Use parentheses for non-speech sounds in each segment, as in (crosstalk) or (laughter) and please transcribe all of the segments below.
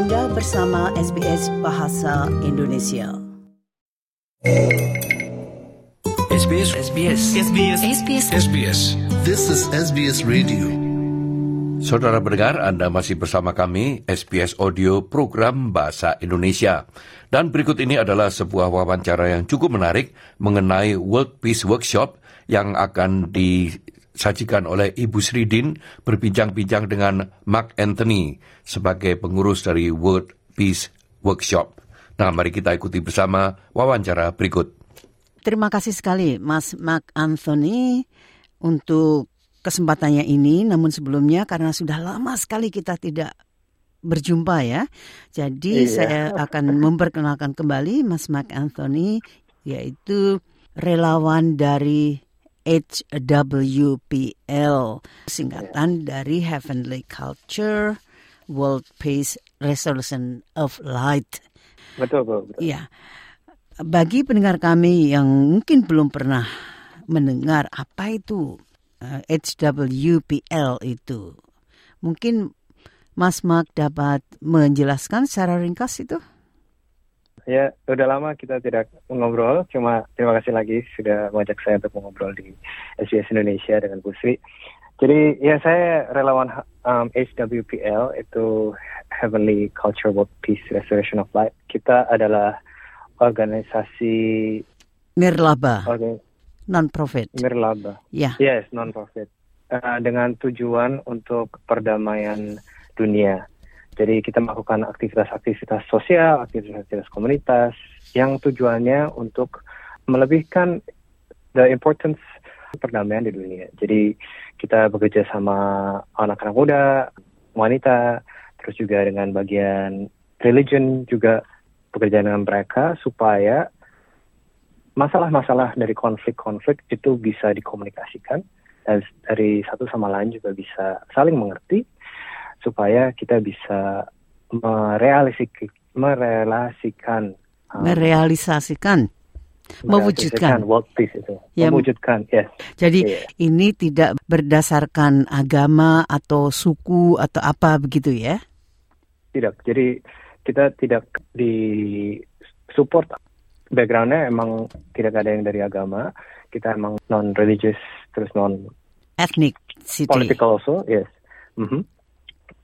Anda bersama SBS Bahasa Indonesia. SBS SBS SBS SBS SBS. This is SBS Radio. Saudara pendengar, Anda masih bersama kami, SBS Audio Program Bahasa Indonesia. Dan berikut ini adalah sebuah wawancara yang cukup menarik mengenai World Peace Workshop yang akan disajikan oleh Ibu Sridin berbincang-bincang dengan Mark Anthony sebagai pengurus dari World Peace Workshop. Nah, mari kita ikuti bersama wawancara berikut. Terima kasih sekali Mas Mark Anthony untuk kesempatannya ini. Namun sebelumnya karena sudah lama sekali kita tidak berjumpa ya. Jadi Iya. saya akan memperkenalkan kembali Mas Mark Anthony yaitu relawan dari HWPL, singkatan dari Heavenly Culture World Peace Resolution of Light. Betul, betul, betul. Iya. Bagi pendengar kami yang mungkin belum pernah mendengar apa itu eh, HWPL itu. Mungkin Mas Mark dapat menjelaskan secara ringkas itu? Ya, udah lama kita tidak ngobrol. Cuma terima kasih lagi sudah mengajak saya untuk mengobrol di SBS Indonesia dengan Bu Sri. Jadi ya saya relawan um, HWPL itu Heavenly Culture World Peace Restoration of Light. Kita adalah organisasi Nirlaba, organ, non-profit. nirlaba. Ya, Yes, non-profit. Eh, dengan tujuan untuk perdamaian dunia. Jadi kita melakukan aktivitas-aktivitas sosial, aktivitas-aktivitas komunitas yang tujuannya untuk melebihkan the importance perdamaian di dunia. Jadi kita bekerja sama anak-anak muda, wanita, terus juga dengan bagian religion juga bekerja dengan mereka supaya masalah-masalah dari konflik-konflik itu bisa dikomunikasikan dan dari satu sama lain juga bisa saling mengerti supaya kita bisa merealisik- merelasikan um, merealisasikan, mewujudkan. itu Ya, mewujudkan yes Jadi Iya. ini tidak berdasarkan agama atau suku atau apa begitu ya? tidak jadi kita tidak di support backgroundnya emang tidak ada yang dari agama kita emang non religious terus non Ethnic city. political also yes Mhm.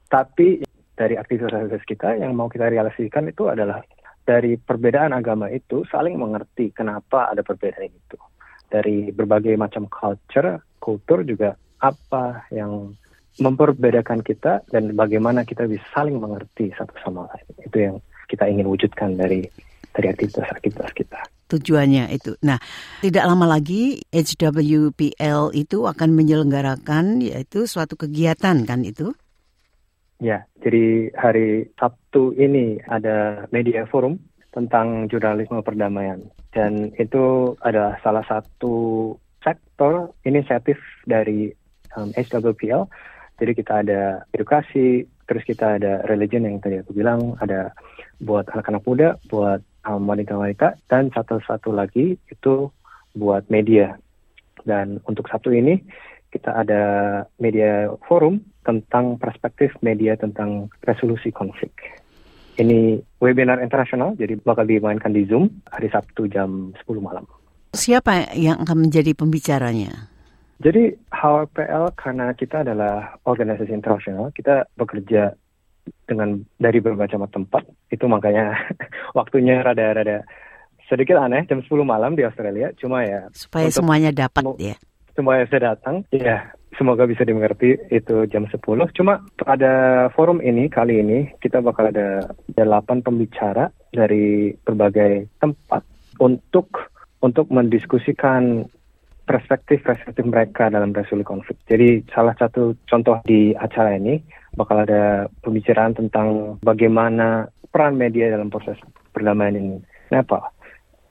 Tapi dari aktivitas-aktivitas kita yang mau kita realisasikan itu adalah dari perbedaan agama itu saling mengerti kenapa ada perbedaan itu dari berbagai macam culture kultur juga apa yang memperbedakan kita dan bagaimana kita bisa saling mengerti satu sama lain itu yang kita ingin wujudkan dari dari aktivitas-aktivitas kita tujuannya itu. Nah, tidak lama lagi HWPL itu akan menyelenggarakan yaitu suatu kegiatan kan itu? Ya, jadi hari Sabtu ini ada media forum tentang jurnalisme perdamaian. Dan itu adalah salah satu sektor inisiatif dari um, HWPL. Jadi kita ada edukasi, terus kita ada religion yang tadi aku bilang, ada buat anak-anak muda, buat um, wanita-wanita, dan satu-satu lagi itu buat media. Dan untuk Sabtu ini kita ada media forum tentang perspektif media tentang resolusi konflik. Ini webinar internasional, jadi bakal dimainkan di Zoom hari Sabtu jam 10 malam. Siapa yang akan menjadi pembicaranya? Jadi HWPL karena kita adalah organisasi internasional, kita bekerja dengan dari berbagai macam tempat. Itu makanya (laughs) waktunya rada-rada sedikit aneh jam 10 malam di Australia. Cuma ya Supaya semuanya dapat ya. Semua yang bisa datang, ya semoga bisa dimengerti itu jam 10. Cuma pada forum ini kali ini kita bakal ada 8 pembicara dari berbagai tempat untuk untuk mendiskusikan perspektif-perspektif mereka dalam resolusi konflik. Jadi salah satu contoh di acara ini bakal ada pembicaraan tentang bagaimana peran media dalam proses perdamaian ini. Kenapa?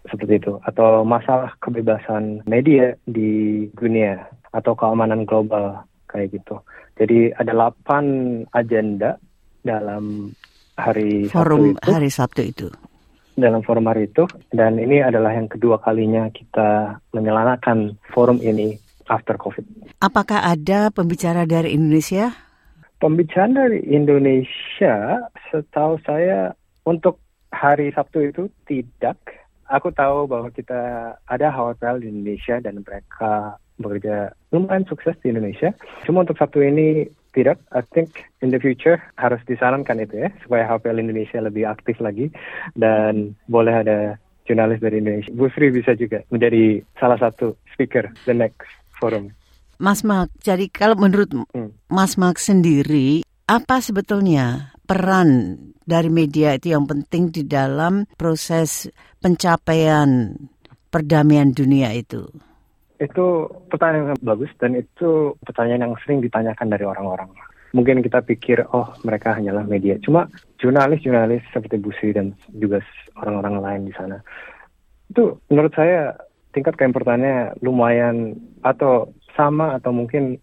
Seperti itu atau masalah kebebasan media di dunia atau keamanan global kayak gitu. Jadi ada 8 agenda dalam hari Forum Sabtu itu, hari Sabtu itu. dalam forum hari itu dan ini adalah yang kedua kalinya kita menyelanakan forum ini after COVID. Apakah ada pembicara dari Indonesia? Pembicaraan dari Indonesia setahu saya untuk hari Sabtu itu tidak. Aku tahu bahwa kita ada hotel di Indonesia dan mereka bekerja lumayan sukses di Indonesia. Cuma untuk Sabtu ini tidak. I think in the future harus disarankan itu ya supaya HPL Indonesia lebih aktif lagi dan boleh ada jurnalis dari Indonesia. Bu Sri bisa juga menjadi salah satu speaker the next forum. Mas Mark, jadi kalau menurut Hmm. Mas Mark sendiri, apa sebetulnya peran dari media itu yang penting di dalam proses pencapaian perdamaian dunia itu? Itu pertanyaan yang bagus dan itu pertanyaan yang sering ditanyakan dari orang-orang. Mungkin kita pikir, oh mereka hanyalah media. Cuma jurnalis-jurnalis seperti Busi dan juga orang-orang lain di sana. Itu menurut saya tingkat keimportannya lumayan atau sama atau mungkin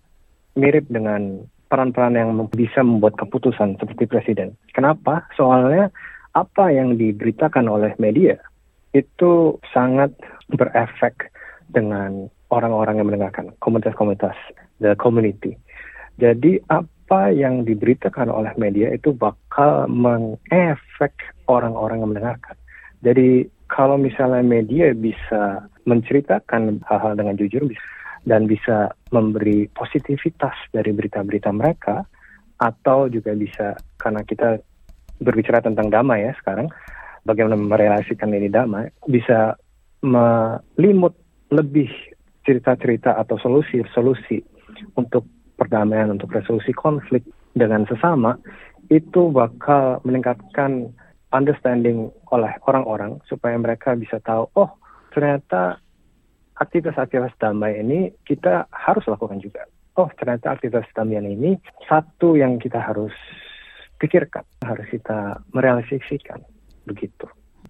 mirip dengan peran-peran yang bisa membuat keputusan seperti presiden. Kenapa? Soalnya apa yang diberitakan oleh media itu sangat berefek dengan orang-orang yang mendengarkan, komunitas-komunitas, the community. Jadi apa yang diberitakan oleh media itu bakal mengefek orang-orang yang mendengarkan. Jadi kalau misalnya media bisa menceritakan hal-hal dengan jujur dan bisa memberi positivitas dari berita-berita mereka, atau juga bisa karena kita berbicara tentang damai ya sekarang, bagaimana merelasikan ini damai, bisa melimut lebih cerita-cerita atau solusi-solusi untuk perdamaian, untuk resolusi konflik dengan sesama, itu bakal meningkatkan understanding oleh orang-orang supaya mereka bisa tahu, oh ternyata aktivitas-aktivitas damai ini kita harus lakukan juga. Oh ternyata aktivitas damai ini satu yang kita harus pikirkan, harus kita merealisasikan begitu.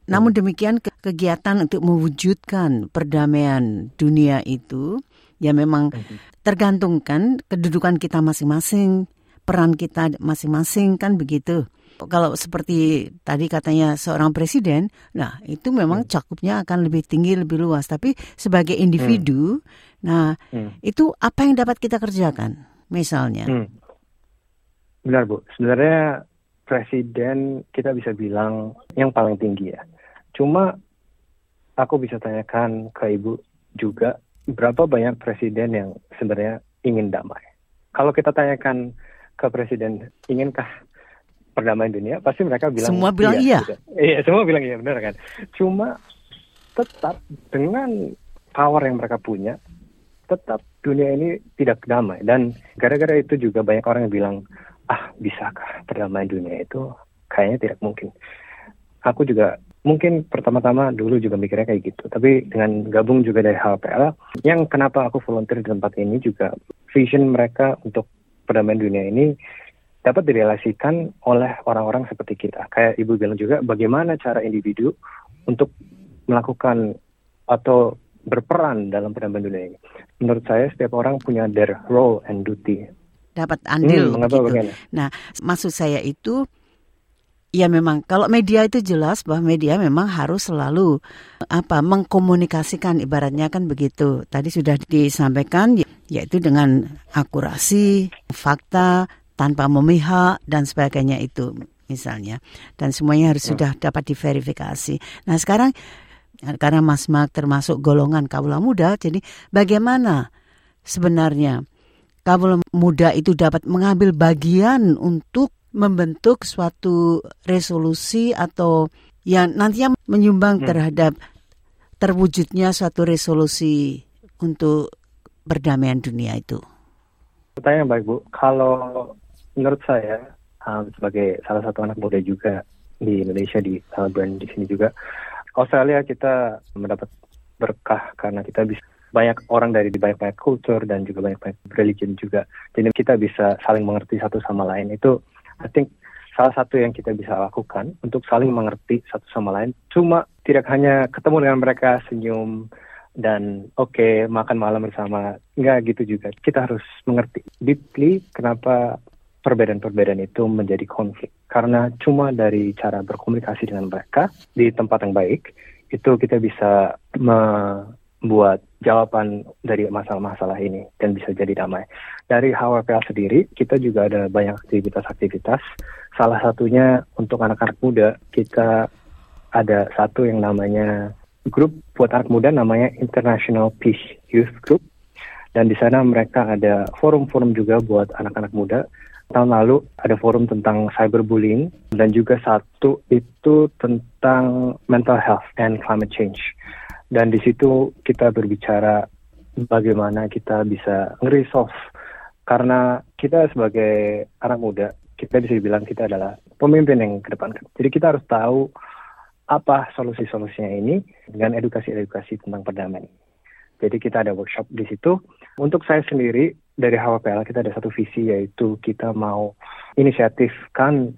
Namun demikian ke- kegiatan untuk mewujudkan perdamaian dunia itu ya memang tergantungkan kedudukan kita masing-masing, peran kita masing-masing kan begitu. Kalau seperti tadi katanya seorang presiden, nah itu memang cakupnya akan lebih tinggi, lebih luas. Tapi sebagai individu, nah Hmm. itu apa yang dapat kita kerjakan? Misalnya, Hmm. Benar Bu, sebenarnya presiden kita bisa bilang yang paling tinggi ya. Cuma aku bisa tanyakan ke Ibu juga berapa banyak presiden yang sebenarnya ingin damai. Kalau kita tanyakan ke presiden inginkah perdamaian dunia, pasti mereka bilang Semua bilang iya. gitu. Iya, semua bilang iya benar kan. Cuma tetap dengan power yang mereka punya, tetap dunia ini tidak damai dan gara-gara itu juga banyak orang yang bilang ah bisakah perdamaian dunia itu kayaknya tidak mungkin aku juga mungkin pertama-tama dulu juga mikirnya kayak gitu tapi dengan gabung juga dari HPL yang kenapa aku volunteer di tempat ini juga vision mereka untuk perdamaian dunia ini dapat direlasikan oleh orang-orang seperti kita kayak ibu bilang juga bagaimana cara individu untuk melakukan atau berperan dalam perdamaian dunia ini menurut saya setiap orang punya their role and duty dapat andil Hmm, bagaimana? Nah, maksud saya itu ya memang kalau media itu jelas bahwa media memang harus selalu apa mengkomunikasikan ibaratnya kan begitu. Tadi sudah disampaikan ya- yaitu dengan akurasi, fakta, tanpa memihak dan sebagainya itu misalnya. Dan semuanya harus sudah dapat diverifikasi. Nah, sekarang karena Mas Mark termasuk golongan kaula muda, jadi bagaimana sebenarnya kaula muda itu dapat mengambil bagian untuk membentuk suatu resolusi atau yang nantinya menyumbang terhadap terwujudnya suatu resolusi untuk perdamaian dunia itu. Pertanyaan baik Bu, kalau menurut saya um, sebagai salah satu anak muda juga di Indonesia di Melbourne di sini juga Australia kita mendapat berkah karena kita bisa banyak orang dari banyak-banyak kultur dan juga banyak-banyak religion juga. Jadi kita bisa saling mengerti satu sama lain. Itu I think salah satu yang kita bisa lakukan untuk saling mengerti satu sama lain. Cuma tidak hanya ketemu dengan mereka senyum dan oke makan malam bersama. Enggak gitu juga. Kita harus mengerti deeply kenapa perbedaan-perbedaan itu menjadi konflik. Karena cuma dari cara berkomunikasi dengan mereka di tempat yang baik, itu kita bisa membuat jawaban dari masalah-masalah ini dan bisa jadi damai. Dari HWPL sendiri, kita juga ada banyak aktivitas-aktivitas Salah satunya untuk anak-anak muda, kita ada satu yang namanya grup buat anak muda namanya International Peace Youth Group. Dan di sana mereka ada forum-forum juga buat anak-anak muda. Tahun lalu ada forum tentang cyberbullying dan juga satu itu tentang mental health and climate change. Dan di situ kita berbicara bagaimana kita bisa nge-resolve karena kita sebagai anak muda kita bisa dibilang kita adalah pemimpin yang ke depan. Jadi kita harus tahu apa solusi-solusinya ini dengan edukasi-edukasi tentang perdamaian. Jadi kita ada workshop di situ. Untuk saya sendiri dari HWPL kita ada satu visi yaitu kita mau inisiatifkan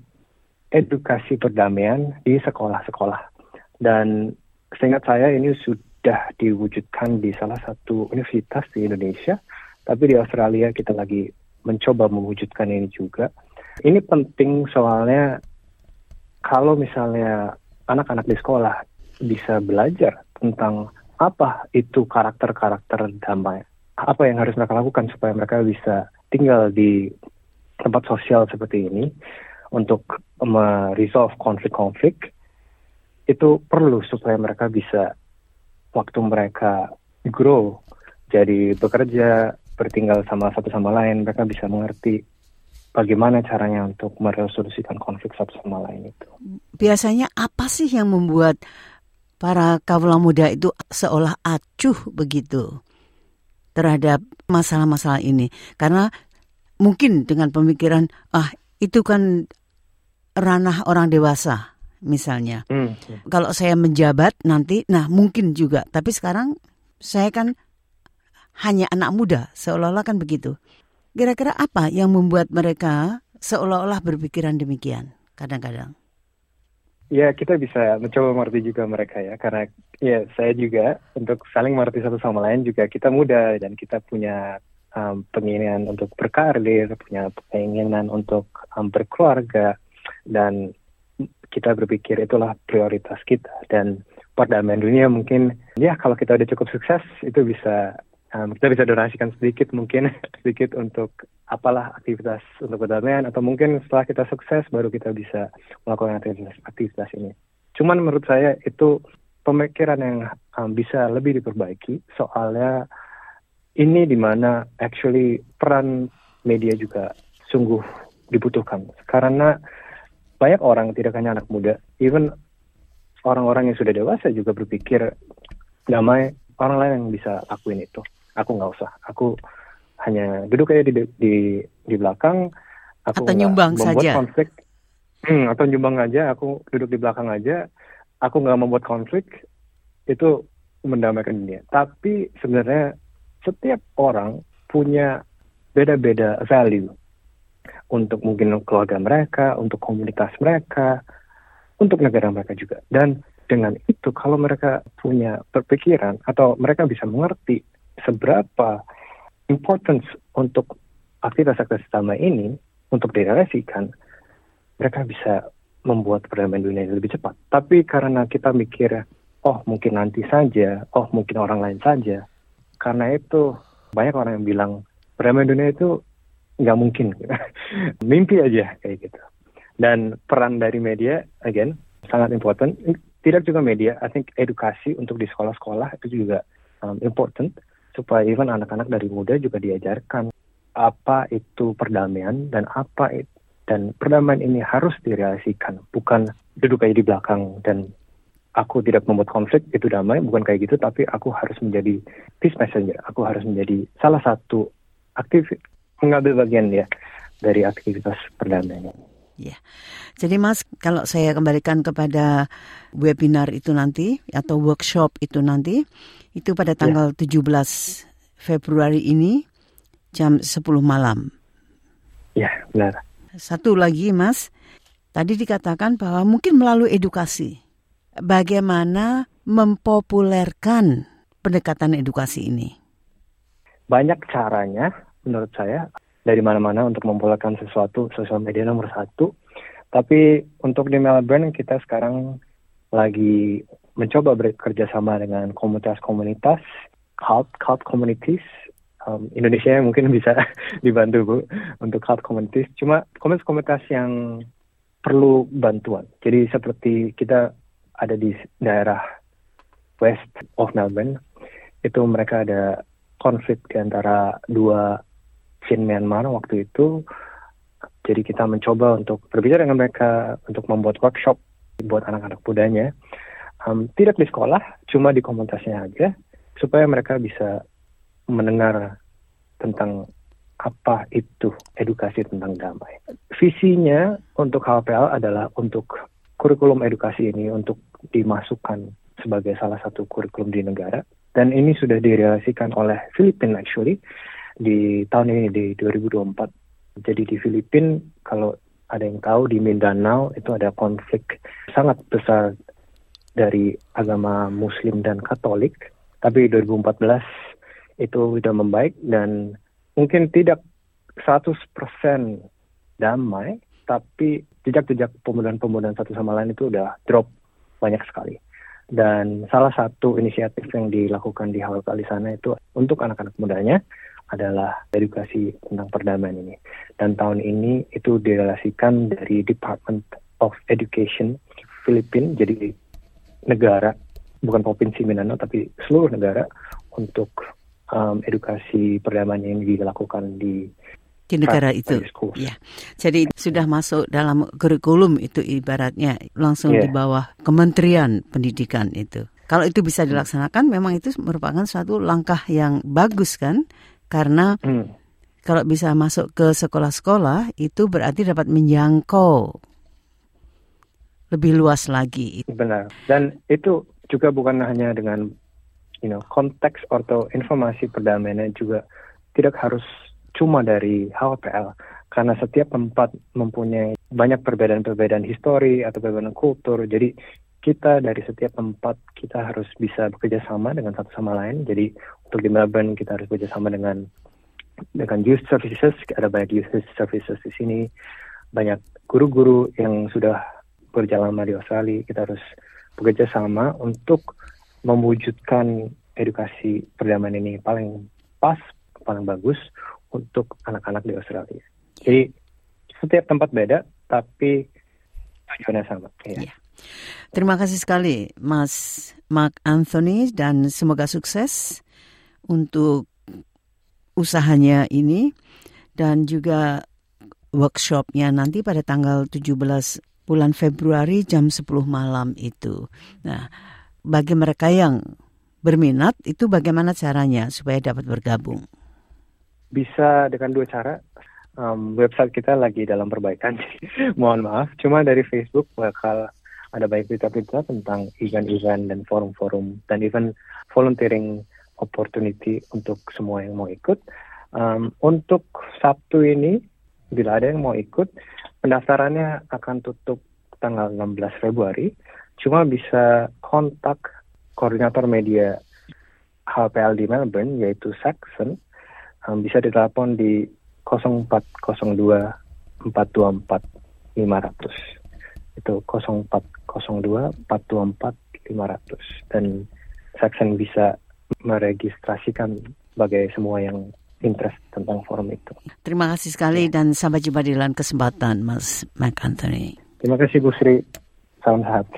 edukasi perdamaian di sekolah-sekolah. Dan seingat saya ini sudah diwujudkan di salah satu universitas di Indonesia, tapi di Australia kita lagi mencoba mewujudkan ini juga. Ini penting soalnya kalau misalnya anak-anak di sekolah bisa belajar tentang apa itu karakter-karakter damai. Apa yang harus mereka lakukan supaya mereka bisa tinggal di tempat sosial seperti ini untuk meresolve konflik-konflik itu perlu supaya mereka bisa waktu mereka grow jadi bekerja bertinggal sama satu sama lain mereka bisa mengerti bagaimana caranya untuk meresolusikan konflik satu sama lain itu. Biasanya apa sih yang membuat para kaula muda itu seolah acuh begitu terhadap masalah-masalah ini? Karena mungkin dengan pemikiran ah itu kan ranah orang dewasa misalnya. Hmm. Kalau saya menjabat nanti, nah mungkin juga. Tapi sekarang saya kan hanya anak muda, seolah-olah kan begitu. Kira-kira apa yang membuat mereka seolah-olah berpikiran demikian kadang-kadang? Ya, kita bisa mencoba mengerti juga mereka ya, karena ya saya juga untuk saling mengerti satu sama lain juga kita muda dan kita punya um, penginginan untuk berkarir, punya penginginan untuk um, berkeluarga dan kita berpikir itulah prioritas kita. Dan perdamaian dunia mungkin ya kalau kita udah cukup sukses itu bisa um, kita bisa donasikan sedikit mungkin (laughs) sedikit untuk apalah aktivitas untuk perdamaian atau mungkin setelah kita sukses baru kita bisa melakukan aktivitas aktivitas ini. Cuman menurut saya itu pemikiran yang um, bisa lebih diperbaiki soalnya ini di mana actually peran media juga sungguh dibutuhkan karena banyak orang tidak hanya anak muda even orang-orang yang sudah dewasa juga berpikir damai orang lain yang bisa lakuin itu aku nggak usah. Aku hanya duduk aja di di di belakang. Aku atau nyumbang saja? konflik. Hmm, atau nyumbang aja. Aku duduk di belakang aja. Aku nggak membuat konflik itu mendamaikan dunia. Tapi sebenarnya setiap orang punya beda-beda value untuk mungkin keluarga mereka untuk komunitas mereka untuk negara mereka juga. Dan dengan itu kalau mereka punya berpikiran atau mereka bisa mengerti seberapa importance untuk aktivitas-aktivitas damai ini untuk direalisasikan, mereka bisa membuat perdamaian dunia lebih cepat. Tapi karena kita mikir, oh mungkin nanti saja, oh mungkin orang lain saja, karena itu banyak orang yang bilang perdamaian dunia itu nggak mungkin, (laughs) mimpi aja kayak gitu. Dan peran dari media, again, sangat important. Tidak juga media, I think edukasi untuk di sekolah-sekolah itu juga um, important supaya even anak-anak dari muda juga diajarkan apa itu perdamaian dan apa itu dan perdamaian ini harus direalisasikan bukan duduk aja di belakang dan aku tidak membuat konflik itu damai bukan kayak gitu tapi aku harus menjadi peace messenger aku harus menjadi salah satu aktif mengambil bagian ya dari aktivitas perdamaian Ya, jadi Mas, kalau saya kembalikan kepada webinar itu nanti atau workshop itu nanti, itu pada ya. tanggal ya. 17 Februari ini jam 10 malam. Ya, benar. Satu lagi Mas, tadi dikatakan bahwa mungkin melalui edukasi, bagaimana mempopulerkan pendekatan edukasi ini? Banyak caranya menurut saya dari mana-mana untuk mempopulerkan sesuatu sosial media nomor satu. Tapi untuk di Melbourne kita sekarang lagi mencoba bekerja sama dengan komunitas-komunitas, cult, cult communities. Um, Indonesia mungkin bisa (laughs) dibantu Bu untuk cult communities. Cuma komunitas-komunitas yang perlu bantuan. Jadi seperti kita ada di daerah west of Melbourne, itu mereka ada konflik di antara dua Shin Myanmar waktu itu. Jadi kita mencoba untuk berbicara dengan mereka untuk membuat workshop buat anak-anak mudanya. Um, tidak di sekolah, cuma di komunitasnya aja, supaya mereka bisa mendengar tentang apa itu edukasi tentang damai. Visinya untuk HPL adalah untuk kurikulum edukasi ini untuk dimasukkan sebagai salah satu kurikulum di negara. Dan ini sudah direalisasikan oleh Filipina actually di tahun ini di 2024. Jadi di Filipina kalau ada yang tahu di Mindanao itu ada konflik sangat besar dari agama Muslim dan Katolik. Tapi 2014 itu sudah membaik dan mungkin tidak 100% damai, tapi jejak-jejak pemudahan-pemudahan satu sama lain itu udah drop banyak sekali. Dan salah satu inisiatif yang dilakukan di Hawal di sana itu untuk anak-anak mudanya adalah edukasi tentang perdamaian ini. Dan tahun ini itu direlasikan dari Department of Education Filipina, jadi negara, bukan provinsi Mindanao, tapi seluruh negara untuk um, edukasi perdamaian yang dilakukan di di negara itu. Ya. Jadi sudah masuk dalam kurikulum itu ibaratnya langsung yeah. di bawah Kementerian Pendidikan itu. Kalau itu bisa dilaksanakan memang itu merupakan suatu langkah yang bagus kan? Karena hmm. kalau bisa masuk ke sekolah-sekolah itu berarti dapat menjangkau lebih luas lagi. Benar. Dan itu juga bukan hanya dengan you know konteks atau informasi perdamaian juga tidak harus cuma dari HWPL karena setiap tempat mempunyai banyak perbedaan-perbedaan histori atau perbedaan kultur jadi kita dari setiap tempat kita harus bisa bekerja sama dengan satu sama lain jadi untuk di Melbourne kita harus bekerja sama dengan dengan youth services ada banyak youth services di sini banyak guru-guru yang sudah berjalan di Australia kita harus bekerja sama untuk mewujudkan edukasi perdamaian ini paling pas, paling bagus untuk anak-anak di Australia. Jadi setiap tempat beda, tapi tujuannya sama. Ya. Ya. Terima kasih sekali, Mas Mark Anthony, dan semoga sukses untuk usahanya ini dan juga workshopnya nanti pada tanggal 17 bulan Februari jam 10 malam itu. Nah, bagi mereka yang berminat itu bagaimana caranya supaya dapat bergabung? Bisa dengan dua cara. Um, website kita lagi dalam perbaikan, (laughs) mohon maaf. Cuma dari Facebook bakal ada baik berita-berita tentang event-event dan forum-forum dan even volunteering opportunity untuk semua yang mau ikut. Um, untuk Sabtu ini, bila ada yang mau ikut, pendaftarannya akan tutup tanggal 16 Februari. Cuma bisa kontak koordinator media HPL di Melbourne yaitu Saxon um, bisa ditelepon di 0402 424 500 itu 0402 424 500 dan Saxon bisa meregistrasikan bagi semua yang interest tentang forum itu. Terima kasih sekali ya. dan sampai jumpa di lain kesempatan Mas Mac Anthony. Terima kasih Bu Sri. Salam sehat.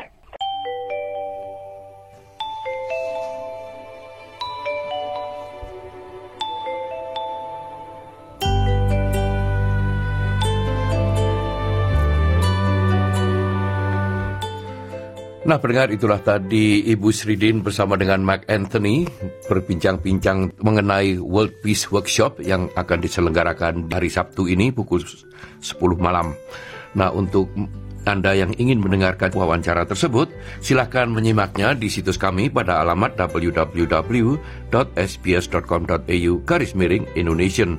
Nah, pendengar itulah tadi Ibu Sridin bersama dengan Mark Anthony berbincang-bincang mengenai World Peace Workshop yang akan diselenggarakan hari Sabtu ini pukul 10 malam. Nah, untuk anda yang ingin mendengarkan wawancara tersebut, silakan menyimaknya di situs kami pada alamat www.sbs.com.au garis miring Indonesian.